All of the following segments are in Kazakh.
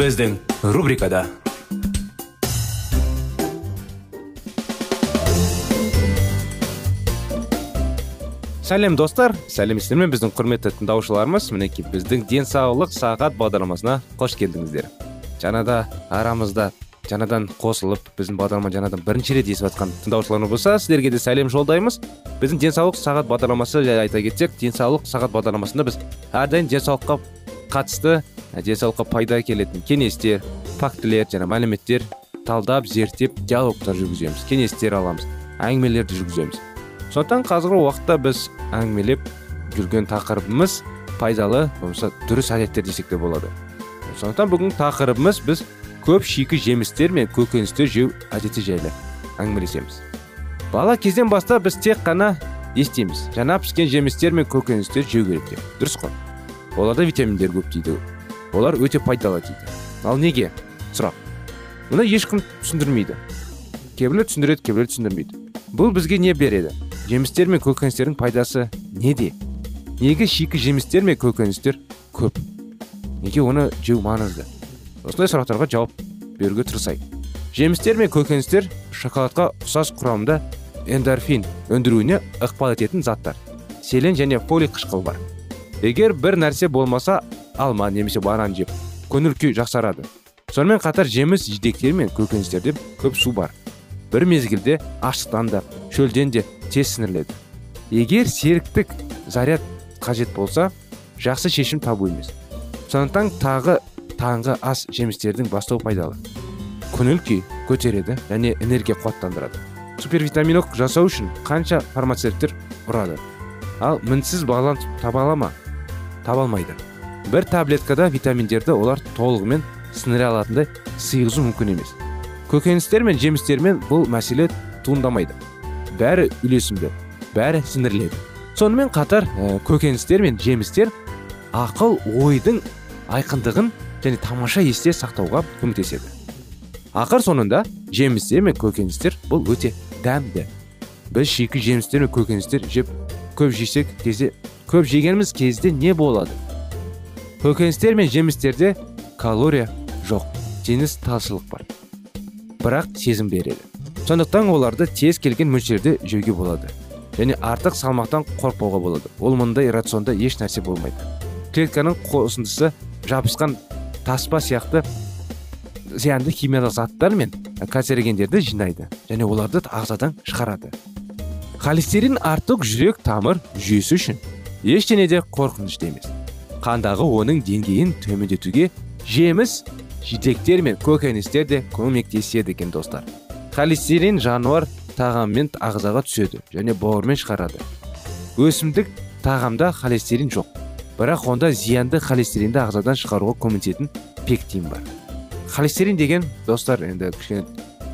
Біздің рубрикада сәлем достар сәлеметсіздер ме біздің құрметті тыңдаушыларымыз мінекей біздің денсаулық сағат бағдарламасына қош келдіңіздер жаңада арамызда жаңадан қосылып біздің бағдарлама жаңадан бірінші рет естіп жатқан тыңдаушыларымыз болса сіздерге де сәлем жолдаймыз біздің денсаулық сағат бағдарламасы жайлы айта кетсек денсаулық сағат бағдарламасында біз әрдайым денсаулыққа қатысты денсаулыққа пайда әкелетін кеңестер фактілер және мәліметтер талдап зерттеп диалогтар жүргіземіз кеңестер аламыз әңгімелерді жүргіземіз. Сондықтан қазіргі уақытта біз әңгімелеп жүрген тақырыбымыз пайдалы болмаса дұрыс әдеттер десек те болады. Сондықтан бүгінгі тақырыбымыз біз көп шикі жемістер мен көкөністер жеу әдеті жайлы әңгімелесеміз. Бала кезден бастап біз тек қана естиміз. Жаңа піскен жемістер мен көкөністер жеу керек деп. Дұрыс қой? Оларда витаминдер көп дейді. Олар өте пайдалы дейді. Ал неге? Сұрақ. Мұны ешкім түсіндірмейді. Кейбіреулер түсіндіреді кейбіреулер түсіндірмейді. Бұл бізге не береді? Жемістер мен көкөністердің пайдасы неде? Неге шикі жемістер мен көкөністер көп? Неге оны жеу маңызды? Осындай сұрақтарға жауап беруге тырысайық. Жемістер мен көкөністер шоколадқа ұқсас құрамында эндорфин өндіруіне ықпал ететін заттар. Селен және фолий қышқыл бар. Егер бір нәрсе болмаса алма немесе банан жеп көңіл күй жақсарады. Сонымен қатар жеміс жидектер мен көкөністерде көп су бар. Бір мезгілде аштықтан да шөлден де тез сіңіріледі. Егер серіктік заряд қажет болса жақсы шешім табу емес. Сондықтан тағы таңғы ас жемістердің бастау пайдалы. Көңіл күй көтереді және энергия қуаттандырады. Супервитаминок жасау үшін қанша фармацевттер ұрады? Ал мінсіз баланс таба ала ма? Таба алмайды бір таблеткада витаминдерді олар толығымен сіңіре алатындай сыйғызу мүмкін емес. Көкөністер мен жемістермен бұл мәселе туындамайды. Бәрі үйлесімді бәрі сіңіріледі. Сонымен қатар ә, көкөністер мен жемістер ақыл ойдың айқындығын және тамаша есте сақтауға көмектеседі. Ақыр соңында жемістер мен көкөністер бұл өте дәмді. Біз шикі жемістер мен көкөністер жеп көп жесек кезде көп жегеніміз кезде не болады? Көкөністер мен жемістерде калория жоқ теңіз талшылық бар. Бірақ сезім береді. Сондықтан оларды тез келген мөлшерде жеуге болады. Және артық салмақтан қорықпауға болады. Ол мұндай рационда еш нәрсе болмайды. Клетканың қосындысы жабысқан таспа сияқты зиянды химиялық заттар мен канцерогендерді жинайды. Және оларды ағзадан шығарады. Холестерин артық жүрек тамыр жүйесі үшін ештеңе де қорқынышты емес. Қандағы оның деңгейін төмендетуге жеміс жидектер мен көкөністер де көмектеседі екен достар. Холестерин жануар тағаммен ағзаға түседі және бауырмен шығарады. Өсімдік тағамда холестерин жоқ. Бірақ онда зиянды холестеринді ағзадан шығаруға көмектесетін пектин бар. Холестерин деген достар енді кішкене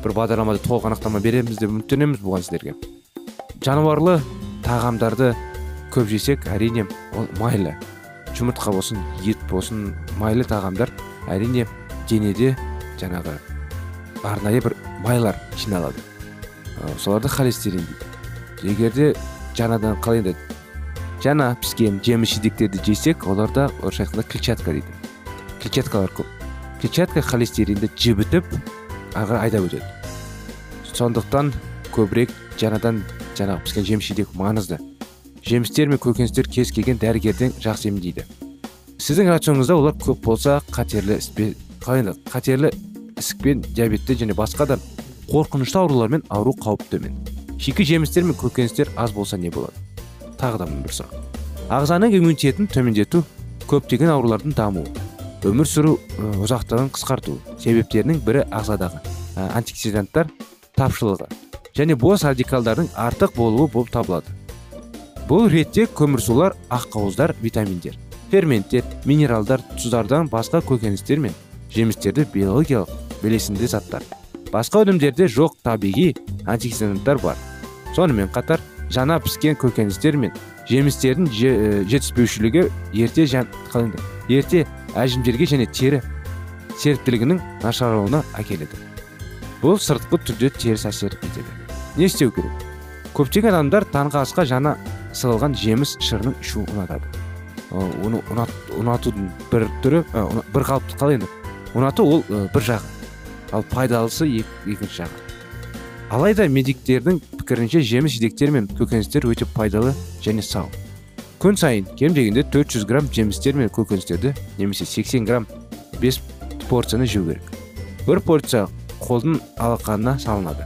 бір бағдарламада толық анықтама береміз деп үміттенеміз бұған сіздерге. Жануарлы тағамдарды көп жесек әрине ол майлы. Жұмыртқа болсын ет болсын майлы тағамдар әрине денеде жаңағы арнайы бір майлар жиналады. Соларды холестерин дейді. Егер де жаңадан қалай енді жаңа піскен жеміс жидектерді жесек оларда орысша айтқанда клетчатка дейді. Клетчаткалар көп. Клетчатка холестеринді жібітіп ары айдап өтеді. Сондықтан көбірек жаңадан жаңағы піскен жеміс жидек маңызды. Жемістер мен көкөністер кез келген дәрігерден жақсы емдейді сіздің рационыңызда олар көп болса қатерлі енді қатерлі ісікпен диабетте және басқа да қорқынышты аурулармен ауыру қаупі төмен. Шикі жемістер мен көкөністер аз болса не болады? Тағы да бір сұрақ. Ағзаның иммунитетін төмендету көптеген аурулардың дамуы өмір сүру ұзақтығын қысқарту себептерінің бірі ағзадағы антиоксиданттар тапшылығы және бос радикалдардың артық болуы болып табылады. Бұл ретте көмірсулар аққауыздар витаминдер ферменттер минералдар тұздардан басқа көкөністер мен жемістерде биологиялық белесінде заттар. Басқа өнімдерде жоқ табиғи антиоксиданттар бар. Сонымен қатар жаңа піскен көкөністер мен жемістердің же, жетіспеушілігі ерте жан қалай ерте әжімдерге және тері серіктілігінің нашарлауына әкеледі. Бұл сыртқы түрде теріс әсер етеді. Не істеу керек? Көптеген адамдар таңғы асқа жаңа сығылған жеміс шырынын ішу ұнатады. Оны ұнат, ұнатудың бір түрі бір қалыпты қалай енді? Ұнату ол бір жағы. Ал пайдалысы ек- екінші жағы. Алайда медиктердің пікірінше жеміс жидектер мен көкөністер өте пайдалы және сау. Күн сайын кем дегенде 400 грамм жемістер мен көкөністерді немесе 80 грамм 5 порцияны жеу керек. Бір порция қолдың алақанына салынады.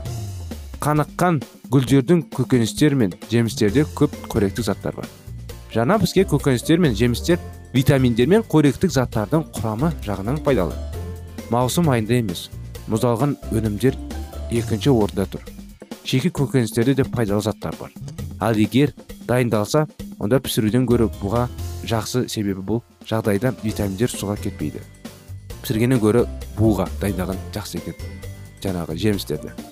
Қаныққан гүлдердің көкөністер мен жемістерде көп қоректік заттар бар. Жаңа піскен көкөністер мен жемістер витаминдер мен қоректік заттардың құрамы жағынан пайдалы. Маусым айында емес мұздалған өнімдер екінші орында тұр. Шикі көкөністерде де пайдалы заттар бар. Ал егер дайындалса онда пісіруден гөрі бұға жақсы себебі бұл жағдайда витаминдер суға кетпейді. Пісіргеннен гөрі буға дайындаған жақсы екен жаңағы жемістерді.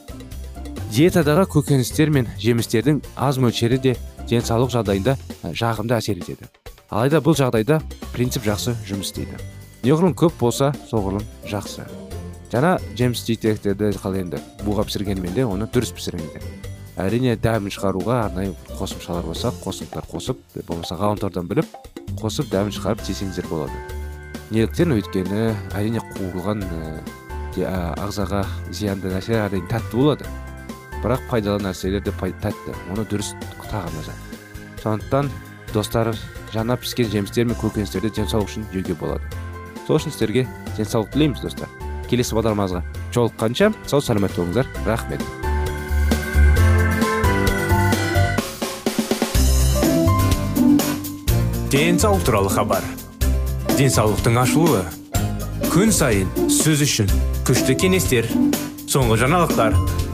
Диетадағы көкөністер мен жемістердің аз мөлшері де денсаулық жағдайында жағымды әсер етеді. Алайда бұл жағдайда принцип жақсы жұмыс істейді. Неғұрлым көп болса соғұрлым жақсы. Жаңа жеміс жидектерді қалай енді. Буға пісіргенімен де оны дұрыс пісіріңіздер. Әрине дәмін шығаруға арнайы қосымшалар болса қосымшалар қосып болмаса ғаламтордан біліп қосып дәмін шығарып жесеңіздер болады. Неліктен өйткені әрине қуырылған ә, ағзаға зиянды нәрселер әрине тәтті болады. Бірақ пайдалы нәрселер де тәтті. Оны дұрыс тағамдаса. Сондықтан достар жаңа піскен жемістер мен көкөністерді денсаулық үшін жеуге болады. Сол үшін сіздерге денсаулық тілейміз достар. Келесі бағдарламамызға жолыққанша сау саламат болыңыздар. Рахмет. Денсаулық туралы хабар. Денсаулықтың ашылуы. Күн сайын сөз үшін күшті кеңестер соңғы жаңалықтар.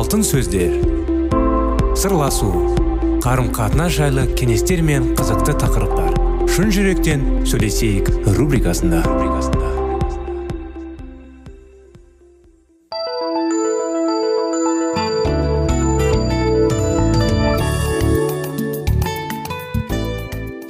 Алтын сөздер. Сырласу қарым қатынас жайлы кеңестер мен қызықты тақырыптар. Шын жүректен сөйлесейік рубрикасында.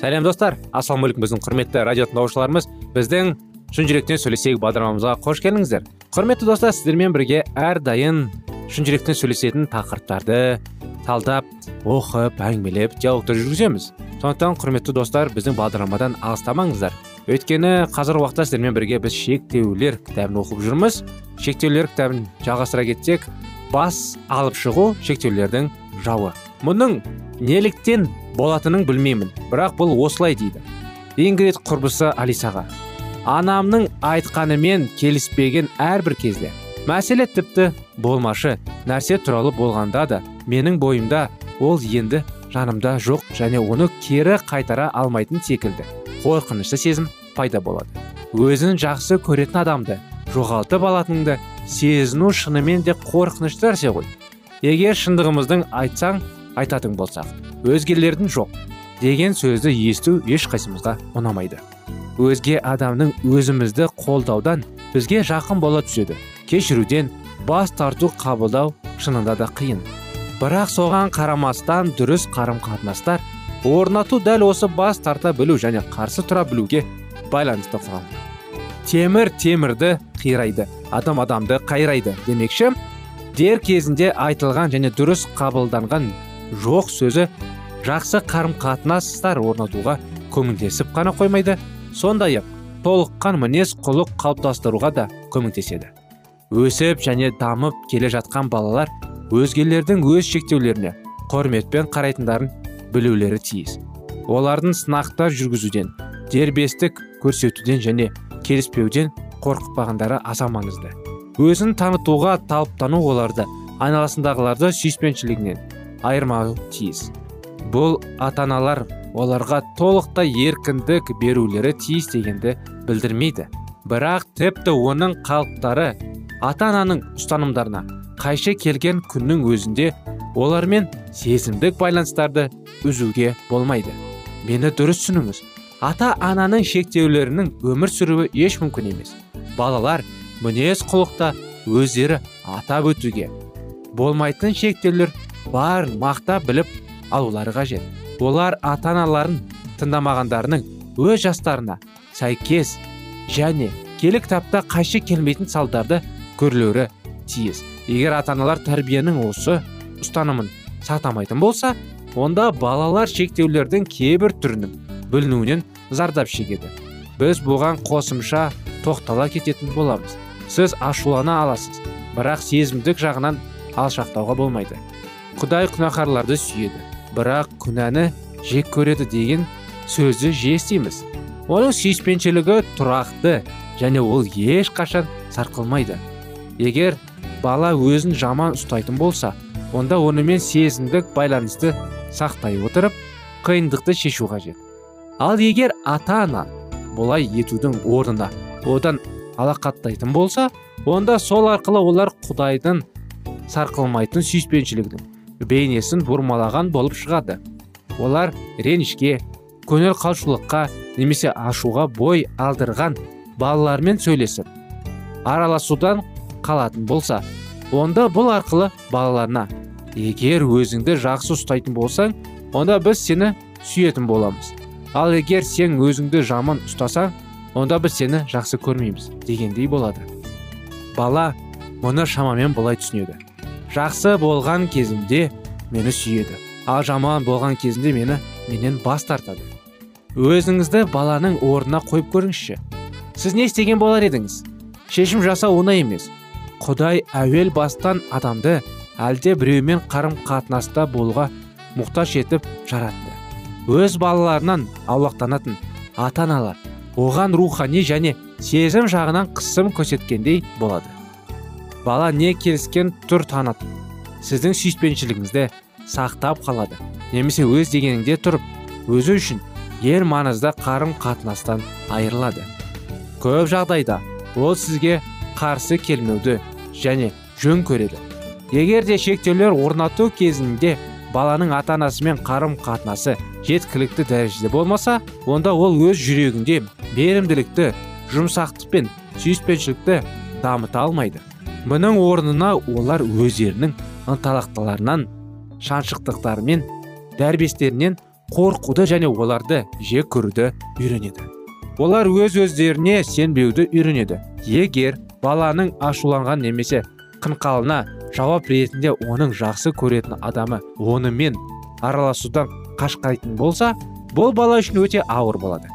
Сәлем достар. Ассалаумағалейкум біздің құрметті радио тыңдаушыларымыз біздің шын жүректен сөйлесейік бағдарламамызға қош келдіңіздер. Құрметті достар сіздермен бірге әрдайым шын жүректен сөйлесетін тақырыптарды талдап оқып әңгімелеп диалогтар жүргіземіз. Сондықтан құрметті достар біздің бағдарламадан алыстамаңыздар. Өйткені қазір уақытта сіздермен бірге біз шектеулер кітабын оқып жүрміз. Шектеулер кітабын жалғастыра кетсек бас алып шығу шектеулердің жауы. Мұның неліктен болатынын білмеймін бірақ бұл осылай дейді. Ингрид құрбысы алисаға. Анамның айтқанымен келіспеген әрбір кезде мәселе тіпті болмашы. Нәрсе туралы болғанда да менің бойымда ол енді жанымда жоқ және оны кері қайтара алмайтын секілді. Қорқынышты сезім пайда болады. Өзін жақсы көретін адамды жоғалтып алатыныңды сезіну шынымен де қорқынышты нәрсе ғой. Егер шындығымыздың айтсаң айтатын болсақ өзгелердің жоқ деген сөзді есту ешқайсымызға ұнамайды. Өзге адамның өзімізді қолдаудан бізге жақын бола түседі. Кешіруден бас тарту қабылдау шынында да қиын. Бірақ соған қарамастан дұрыс қарым қатынастар орнату дәл осы бас тарта білу және қарсы тұра білуге байланысты құрал. Темір темірді қирайды адам адамды қайрайды. Демекші дер кезінде айтылған және дұрыс қабылданған жоқ сөзі жақсы қарым қатынастар орнатуға көмектесіп қана қоймайды. Сондай ақ толыққан мінез құлық қалыптастыруға да көмектеседі. Өсіп және дамып келе жатқан балалар өзгелердің өз шектеулеріне құрметпен қарайтындарын білулері тиіс. Олардың сынақтар жүргізуден дербестік көрсетуден және келіспеуден қорықпағандары аса маңызды. Өзін танытуға талыптану оларды айналасындағыларды сүйіспеншілігінен айырмау тиіс. Бұл ата аналар оларға толықтай еркіндік берулері тиіс дегенді білдірмейді. Бірақ тіпті оның қалыптары ата ананың ұстанымдарына қайшы келген күннің өзінде олармен сезімдік байланыстарды үзуге болмайды. Мені дұрыс түсініңіз. Ата ананың шектеулерінің өмір сүруі еш мүмкін емес. Балалар мінез құлықта өздері атап өтуге болмайтын шектеулер бар мақта біліп алулары қажет. Олар ата аналарын тыңдамағандарының өз жастарына сәйкес және келі кітапта қайшы келмейтін салдарды көрлеуі тиіс. Егер ата аналар тәрбиенің осы ұстанымын сақтамайтын болса онда балалар шектеулердің кейбір түрінің бүлінуінен зардап шегеді. Біз бұған қосымша тоқтала кететін боламыз. Сіз ашулана аласыз бірақ сезімдік жағынан алшақтауға болмайды. Құдай күнәһарларды сүйеді бірақ күнәні жек көреді деген сөзді жиі естиміз. Оның сүйіспеншілігі тұрақты және ол ешқашан сарқылмайды. Егер бала өзін жаман ұстайтын болса онда онымен сезімдік байланысты сақтай отырып қиындықты шешу қажет. Ал егер ата ана бұлай етудің орнына одан алақаттайтын болса онда сол арқылы олар құдайдың сарқылмайтын сүйіспеншілігінің бейнесін бұрмалаған болып шығады. Олар ренішке көңіл қалшылыққа немесе ашуға бой алдырған балалармен сөйлесіп араласудан қалатын болса онда бұл арқылы балаларына егер өзіңді жақсы ұстайтын болсаң онда біз сені сүйетін боламыз. Ал егер сен өзіңді жаман ұстасаң онда біз сені жақсы көрмейміз дегендей болады. Бала мұны шамамен былай түсінеді. Жақсы болған кезімде мені сүйеді ал жаман болған кезінде мені менен бас тартады. Өзіңізді баланың орнына қойып көріңізші. Сіз не істеген болар едіңіз? Шешім жасау оңай емес. Құдай әуел бастан адамды әлде біреумен қарым қатынаста болуға мұқтаж етіп жаратты. Өз балаларынан аулақтанатын ата аналар оған рухани және сезім жағынан қысым көрсеткендей болады. Бала не келіскен түр танытып сіздің сүйіспеншілігіңізді сақтап қалады немесе өз дегеніңде тұрып өзі үшін ең маңызды қарым қатынастан айырылады. Көп жағдайда ол сізге қарсы келмеуді және жөн көреді. Егер де шектеулер орнату кезінде баланың ата анасымен қарым қатынасы жеткілікті дәрежеде болмаса онда ол өз жүрегінде берімділікті жұмсақтық пен сүйіспеншілікті дамыта алмайды. Мұның орнына олар өздерінің ынталақтыларынан шаншықтықтарымен дәрбестерінен қорқуды және оларды жек көруді үйренеді. Олар өз өздеріне сенбеуді үйренеді. Егер баланың ашуланған немесе қынқалына жауап ретінде оның жақсы көретін адамы онымен араласудан қашқайтын болса бұл бала үшін өте ауыр болады.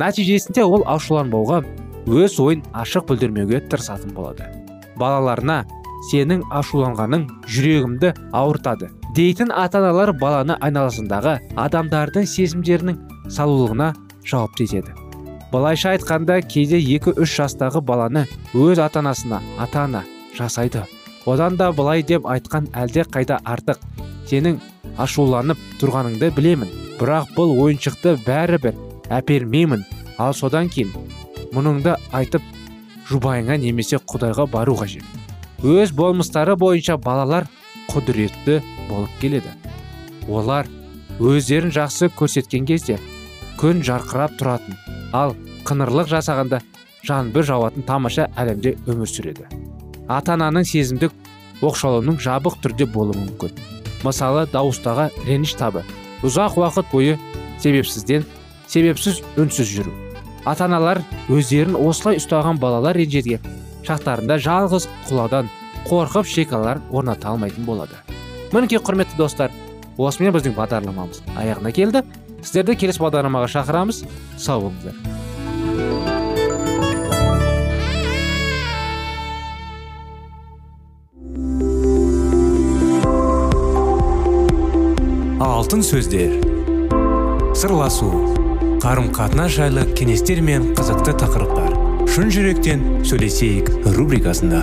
Нәтижесінде ол ашуланбауға өз ойын ашық білдірмеуге тырысатын болады. Балаларына сенің ашуланғаның жүрегімді ауыртады дейтін ата аналар баланы айналасындағы адамдардың сезімдерінің салулығына жауапты етеді. Былайша айтқанда кейде 2-3 жастағы баланы өз ата анасына ата ана жасайды. Одан да былай деп айтқан әлде қайда артық. Сенің ашуланып тұрғаныңды білемін. Бірақ бұл ойыншықты бәрібір әпермеймін. Ал содан кейін мұныңды айтып жұбайыңа немесе құдайға бару қажет. Өз болмыстары бойынша балалар құдіретті болып келеді. Олар өздерін жақсы көрсеткен кезде күн жарқырап тұратын. Ал қыңырлық жасағанда жаңбыр жауатын тамаша әлемде өмір сүреді. Ата ананың сезімдік оқшаулауының жабық түрде болуы мүмкін. Мысалы дауыстағы реніш табы. Ұзақ уақыт бойы себепсізден себепсіз үнсіз жүру. Ата аналар өздерін осылай ұстаған балалар ренжеткен шақтарында жалғыз құладан қорқып шекаралар орната алмайтын болады. Мінекей құрметті достар осымен біздің бағдарламамыз аяғына келді. Сіздерді келесі бағдарламаға шақырамыз сау болыңыздар алтын сөздер сырласу қарым қатынас жайлы кеңестер мен қызықты тақырыптар шын жүректен сөйлесейік рубрикасында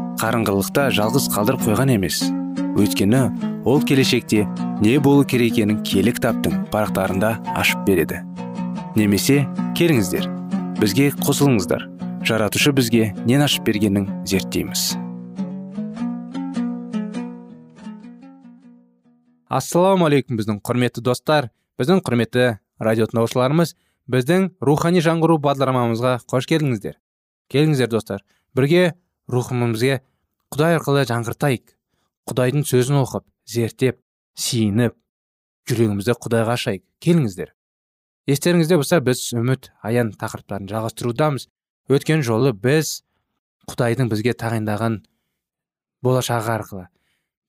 қарыңғылықта жалғыз қалдырып қойған емес. Өйткені ол келешекте не болу керек екенін киелі кітаптың парақтарында ашып береді. Немесе келіңіздер бізге қосылыңыздар. Жаратушы бізге нен ашып бергенін зерттейміз. Ассалаумағалейкум біздің құрметті достар біздің құрметті радио тыңдаушыларымыз біздің рухани жаңғыру бағдарламамызға қош келдіңіздер. Келіңіздер достар. Бірге рухымызге құдай арқылы жаңғыртайық. Құдайдың сөзін оқып зерттеп сиініп жүрегімізді құдайға ашайық. Келіңіздер. Естеріңізде болса біз үміт аян тақырыптарын жалғастырудамыз. Өткен жолы біз құдайдың бізге тағайындаған болашағы арқылы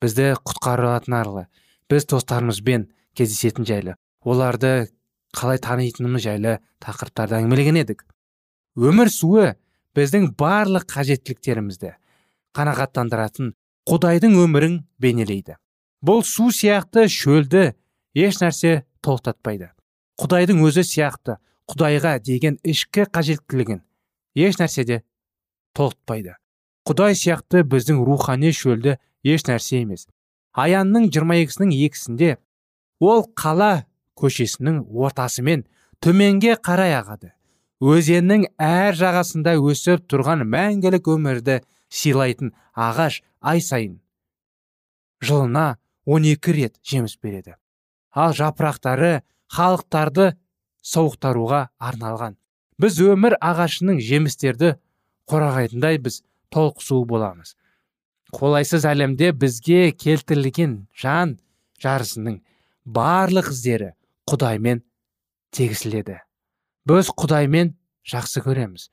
бізді құтқаратын арқылы біз достарымызбен кездесетін жайлы оларды қалай танитынымыз жайлы тақырыптарды әңгімелеген едік. Өмір суы біздің барлық қажеттіліктерімізді қанағаттандыратын құдайдың өмірін бейнелейді. Бұл су сияқты шөлді еш нәрсе толықтатпайды құдайдың өзі сияқты құдайға деген ішкі қажеттілігін еш нәрседе толықтпайды құдай сияқты біздің рухани шөлді еш нәрсе емес. Аянның 22-сінің екісінде ол қала көшесінің ортасымен төменге қарай ағады. Өзеннің әр жағасында өсіп тұрған мәңгілік өмірді сыйлайтын ағаш ай сайын жылына 12 рет жеміс береді. Ал жапырақтары халықтарды сауықтаруға арналған. Біз өмір ағашының жемістерді қорағайтындай біз толықсу боламыз. Қолайсыз әлемде бізге келтірілген жан жарысының барлық іздері құдаймен тегісіледі. Біз құдаймен жақсы көреміз.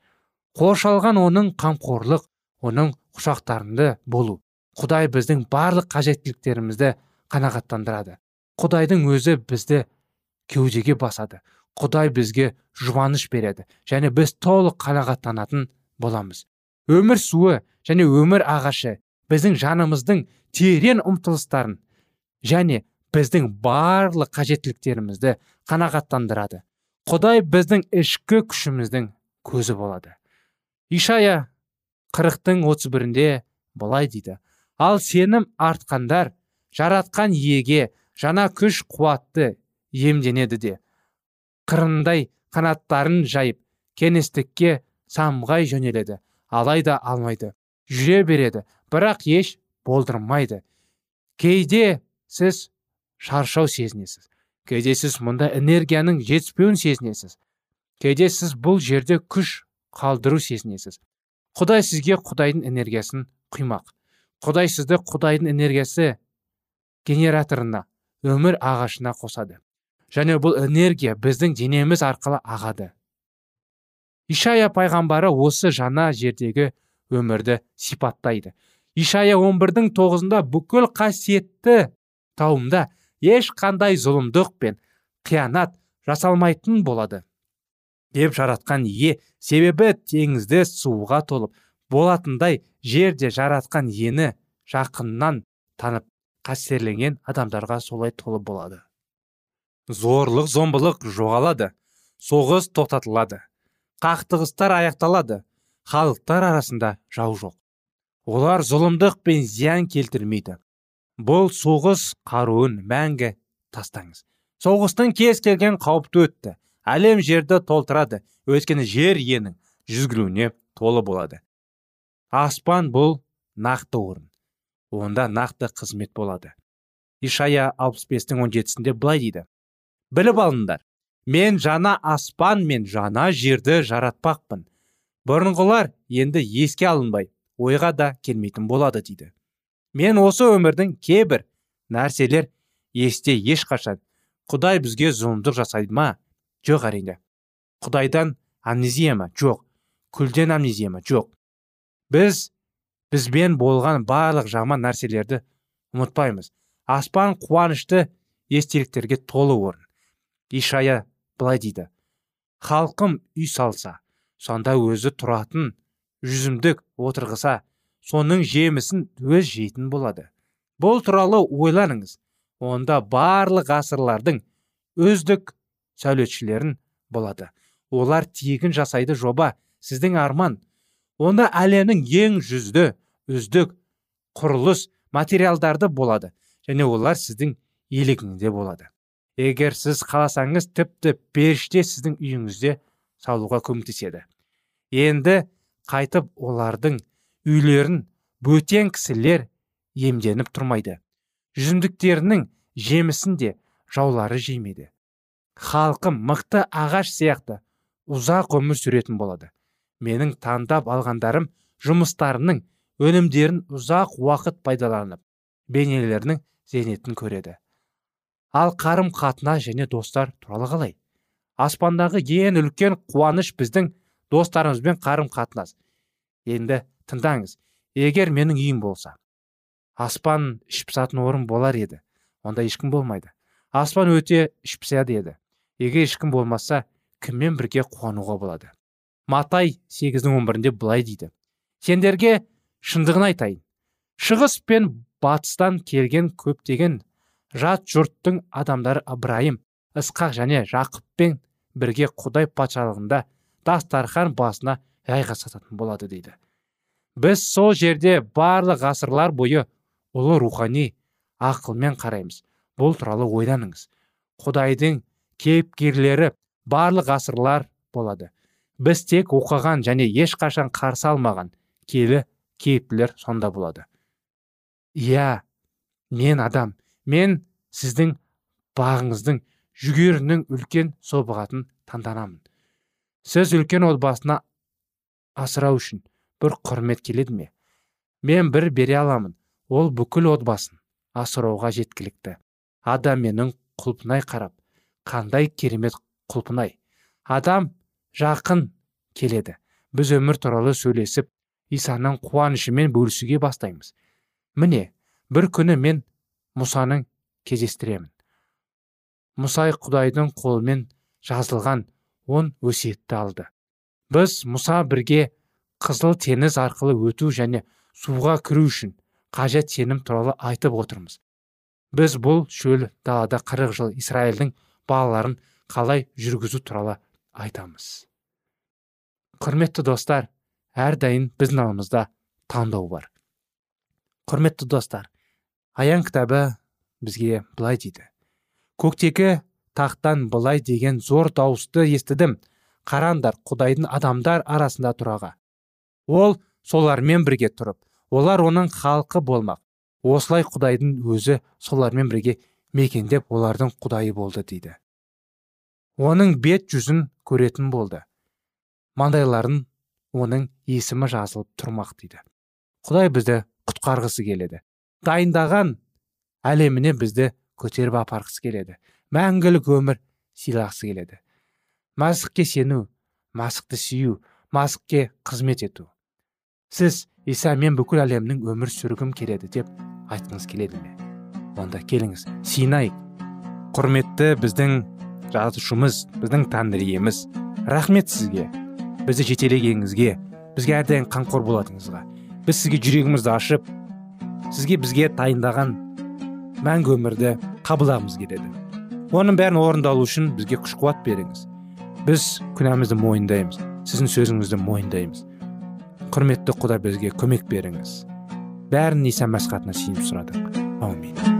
Қоршалған оның қамқорлық оның құшақтарында болу. Құдай біздің барлық қажеттіліктерімізді қанағаттандырады. Құдайдың өзі бізді кеудеге басады. Құдай бізге жұбаныш береді және біз толық қанағаттанатын боламыз. Өмір суы және өмір ағашы біздің жанымыздың терең ұмтылыстарын және біздің барлық қажеттіліктерімізді қанағаттандырады. Құдай біздің ішкі күшіміздің көзі болады. Ишая қырықтың отыз бірінде былай дейді. Ал сенім артқандар жаратқан иеге жаңа күш қуатты емденеді де. Қырындай қанаттарын жайып кеңістікке самғай жөнеледі. Алайда алмайды. Жүре береді. Бірақ еш болдырмайды. Кейде сіз шаршау сезінесіз. Кейде сіз мұнда энергияның жетіспеуін сезінесіз. Кейде сіз бұл жерде күш қалдыру сезінесіз. Құдай сізге құдайдың энергиясын құймақ. Құдай сізді құдайдың энергиясы генераторына өмір ағашына қосады. Және бұл энергия біздің денеміз арқылы ағады. Ишая пайғамбары осы жаңа жердегі өмірді сипаттайды. Ишая 11-дің тоғызында бүкіл қасиетті тауымда ешқандай зұлымдық пен қиянат жасалмайтын болады. Деп жаратқан ие себебі теңізді суға толып болатындай жерде жаратқан ені жақыннан танып қастерленген адамдарға солай толы болады. Зорлық зомбылық жоғалады соғыс тоқтатылады қақтығыстар аяқталады халықтар арасында жау жоқ. Олар зұлымдық пен зиян келтірмейді. Бұл соғыс қаруын мәңгі тастаңыз. Соғыстың кез келген қауіпті өтті. Әлем жерді толтырады өйткені жер енің жүзгілуіне толы болады. Аспан бұл нақты орын онда нақты қызмет болады. Ишая 65-тің 17-сінде былай дейді. Біліп алыңдар мен жаңа аспан мен жаңа жерді жаратпақпын. Бұрынғылар енді еске алынбай ойға да келмейтін болады дейді. Мен осы өмірдің кейбір нәрселер есте ешқашан. Құдай бізге зұлымдық жасайды ма? Жоқ әрине. Құдайдан амнезия ма жоқ. Күлден амнезия ма жоқ. Біз бізбен болған барлық жаман нәрселерді ұмытпаймыз. Аспан қуанышты естеліктерге толы орын. Ишая былай дейді. Халқым үй салса сонда өзі тұратын жүзімдік отырғыса соның жемісін өз жейтін болады. Бұл туралы ойланыңыз. Онда барлық ғасырлардың өздік сәулетшілерін болады. Олар тегін жасайды жоба. Сіздің арман. Онда әлемнің ең жүзді үздік құрылыс материалдарды болады. Және олар сіздің иелігіңізде болады. Егер сіз қаласаңыз тіпті періште сіздің үйіңізде салуға көмектеседі. Енді қайтып олардың үйлерін бөтен кісілер емденіп тұрмайды. Жүзімдіктерінің жемісін де жаулары жеймеді халқым мықты ағаш сияқты. Ұзақ өмір сүретін болады. Менің таңдап алғандарым жұмыстарының өнімдерін ұзақ уақыт пайдаланып бейнелерінің зейнетін көреді. Ал қарым қатынас және достар туралы қалай? Аспандағы ең үлкен қуаныш біздің достарымызбен қарым қатынас енді тыңдаңыз егер менің үйім болса. Аспан іш пысатын орын болар еді. Онда ешкім болмайды. Аспан өте іш пысады еді. Егер ешкім болмаса кіммен бірге қуануға болады? Матай сегіздің он бірінде былай дейді. Сендерге шындығын айтайын. Шығыс пен батыстан келген көптеген жат жұрттың адамдары ыбырайым ысқақ және жақыппен бірге құдай патшалығында дастархан басына сататын болады дейді. Біз сол жерде барлық ғасырлар бойы ұлы рухани ақылмен қараймыз. Бұл туралы ойланыңыз. Құдайдың кейіпкерлері барлық ғасырлар болады. Біз тек оқыған және ешқашан қарсы алмаған келі кейіптілер сонда болады. Иә мен адам мен сіздің бағыңыздың жүгерінің үлкен собығатын таңданамын. Сіз үлкен отбасына асырау үшін бір құрмет келеді ме? Мен бір бере аламын. Ол бүкіл отбасын асырауға жеткілікті. Адам менің құлпынай қарап қандай керемет құлпынай адам жақын келеді. Біз өмір туралы сөйлесіп исаның қуанышымен бөлісуге бастаймыз. Міне бір күні мен мұсаның кездестіремін. Мұсай құдайдың қолымен жазылған он өсиетті алды. Біз мұса бірге қызыл теңіз арқылы өту және суға кіру үшін қажет сенім туралы айтып отырмыз. Біз бұл шөл далада қырық жыл израильдің балаларын қалай жүргізу туралы айтамыз. Құрметті достар әрдайым біздің алдымызда таңдау бар. Құрметті достар аян кітабы бізге былай дейді. Көктегі тақтан былай деген зор дауысты естідім. Қараңдар құдайдың адамдар арасында тұраға ол солармен бірге тұрып олар оның халқы болмақ. Осылай құдайдың өзі солармен бірге мекендеп олардың құдайы болды дейді. Оның бет жүзін көретін болды. Маңдайларын оның есімі жазылып тұрмақ дейді. Құдай бізді құтқарғысы келеді. Дайындаған әлеміне бізді көтеріп апарғысы келеді. Мәңгілік өмір сыйлағысы келеді. Мәсіхке сену мәсіхті сүю мәсіхке қызмет ету. Сіз иса мен бүкіл әлемнің өмір сүргім келеді деп айтқыңыз келеді ме? Онда келіңіз. Сиынайық құрметті біздің жазушымыз біздің тәңір иеміз рахмет сізге. Бізді жетелегеніңізге. Бізге әрдайым қамқор болатыныңызға біз сізге жүрегімізді ашып сізге бізге тайындаған мәңгі өмірді қабылдағымыз келеді. Оның бәрін орындалу үшін бізге күш қуат беріңіз. Біз күнәмізді мойындаймыз. Сіздің сөзіңізді мойындаймыз. Құрметті құда бізге көмек беріңіз. Бәрін иса мәсіх атына сүйініп сұрадық. Аумин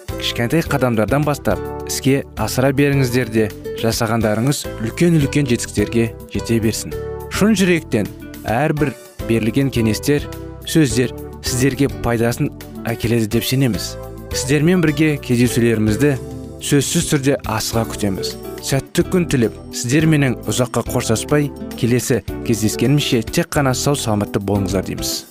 кішкентай қадамдардан бастап іске асыра беріңіздер де жасағандарыңыз үлкен үлкен жетістіктерге жете берсін. Шын жүректен әрбір берілген кеңестер сөздер сіздерге пайдасын әкеледі деп сенеміз. Сіздермен бірге кездесулерімізді сөзсіз түрде асыға күтеміз. Сәтті күн тілеп сіздер менің ұзаққа қоштаспай келесі кездескенімізше тек қана сау саламатты болыңыздар дейміз.